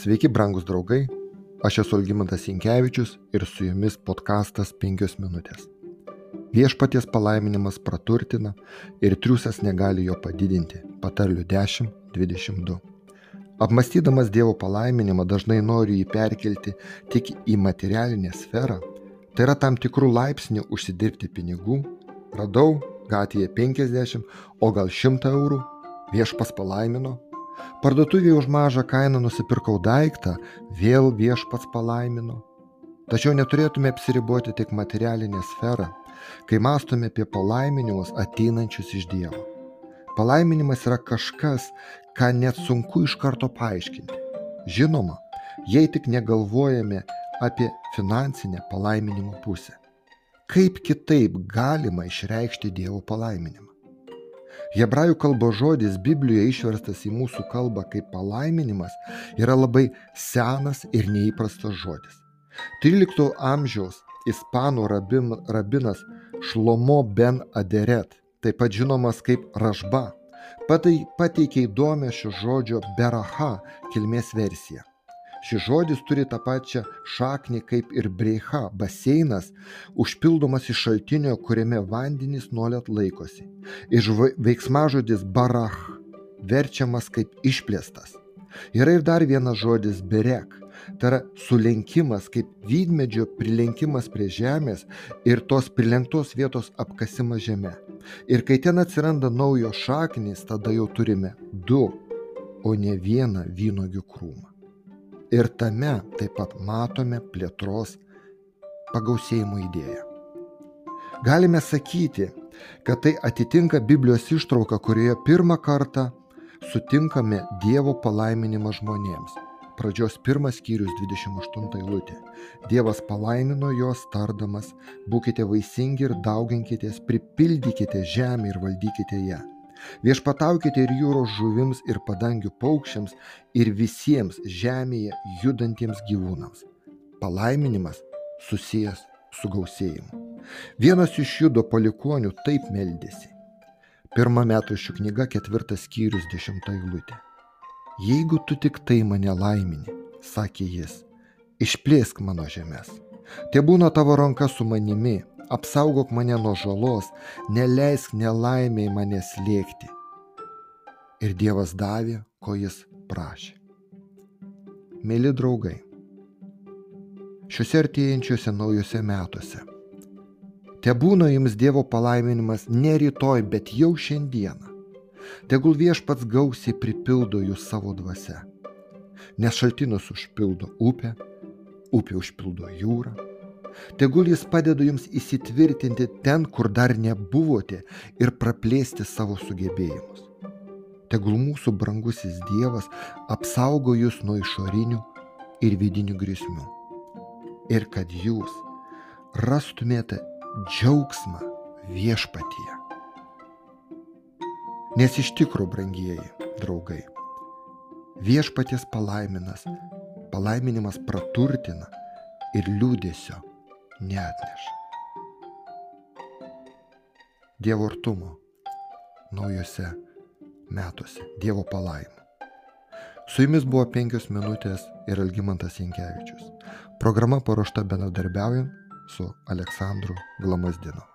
Sveiki, brangus draugai, aš esu Algymantas Inkevičius ir su jumis podkastas 5 minutės. Viešpaties palaiminimas praturtina ir triusas negali jo padidinti. Patarlių 10.22. Apmastydamas Dievo palaiminimą dažnai noriu jį perkelti tik į materialinę sferą, tai yra tam tikrų laipsnių užsidirbti pinigų, radau gatvėje 50, o gal 100 eurų, viešpas palaimino, Parduotuvėje už mažą kainą nusipirkau daiktą, vėl viešpats palaimino. Tačiau neturėtume apsiriboti tik materialinę sferą, kai mąstome apie palaiminimus ateinančius iš Dievo. Palaiminimas yra kažkas, ką net sunku iš karto paaiškinti. Žinoma, jei tik negalvojame apie finansinę palaiminimo pusę. Kaip kitaip galima išreikšti Dievo palaiminimą? Hebrajų kalbos žodis Biblijoje išverstas į mūsų kalbą kaip palaiminimas yra labai senas ir neįprastas žodis. 13 amžiaus ispanų rabin, rabinas Šlomo ben Aderet, taip pat žinomas kaip Ražba, pateikė įdomią šio žodžio beraha kilmės versiją. Šis žodis turi tą pačią šaknį kaip ir breicha - baseinas, užpildomas iš šaltinio, kuriame vandenys nuolat laikosi. Iš veiksmažodis barach verčiamas kaip išplėstas. Yra ir dar vienas žodis berek. Tai yra sulenkimas kaip vydmedžio prilenkimas prie žemės ir tos prilenktos vietos apkasimas žemė. Ir kai ten atsiranda naujos šaknys, tada jau turime du, o ne vieną vynogių krūmą. Ir tame taip pat matome plėtros pagausėjimo idėją. Galime sakyti, kad tai atitinka Biblijos ištrauką, kurioje pirmą kartą sutinkame Dievo palaiminimą žmonėms. Pradžios pirmas skyrius 28 eilutė. Dievas palaimino juos tardamas, būkite vaisingi ir dauginkitės, pripildykite žemę ir valdykite ją. Viešpataukite ir jūros žuvims, ir padangių paukščiams, ir visiems žemėje judantiems gyvūnams. Palaiminimas susijęs su gausėjimu. Vienas iš judo palikonių taip meldėsi. Pirmą metų šių knyga ketvirtas skyrius dešimta eilutė. Jeigu tu tik tai mane laimini, sakė jis, išplėsk mano žemės. Te būna tavo ranka su manimi, apsaugok mane nuo žalos, neleisk nelaimiai mane slėgti. Ir Dievas davė, ko jis prašė. Mėly draugai, šiuose artėjančiuose naujose metuose, te būna jums Dievo palaiminimas ne rytoj, bet jau šiandieną. Tegul viešpats gausiai pripildo jūs savo dvasia, nes šaltinus užpildo upė, upė užpildo jūrą Tegul jis padeda jums įsitvirtinti ten, kur dar nebuvote ir praplėsti savo sugebėjimus. Tegul mūsų brangusis Dievas apsaugo jūs nuo išorinių ir vidinių grėsmių. Ir kad jūs rastumėte džiaugsmą viešpatyje. Nes iš tikrųjų, brangieji draugai, viešpaties palaiminas, palaiminimas praturtina ir liūdėsio neatneša. Dievo artumo naujose metuose, Dievo palaimų. Su jumis buvo penkios minutės ir Algymantas Jankievičius. Programa paruošta bendradarbiaujant su Aleksandru Glamazdinu.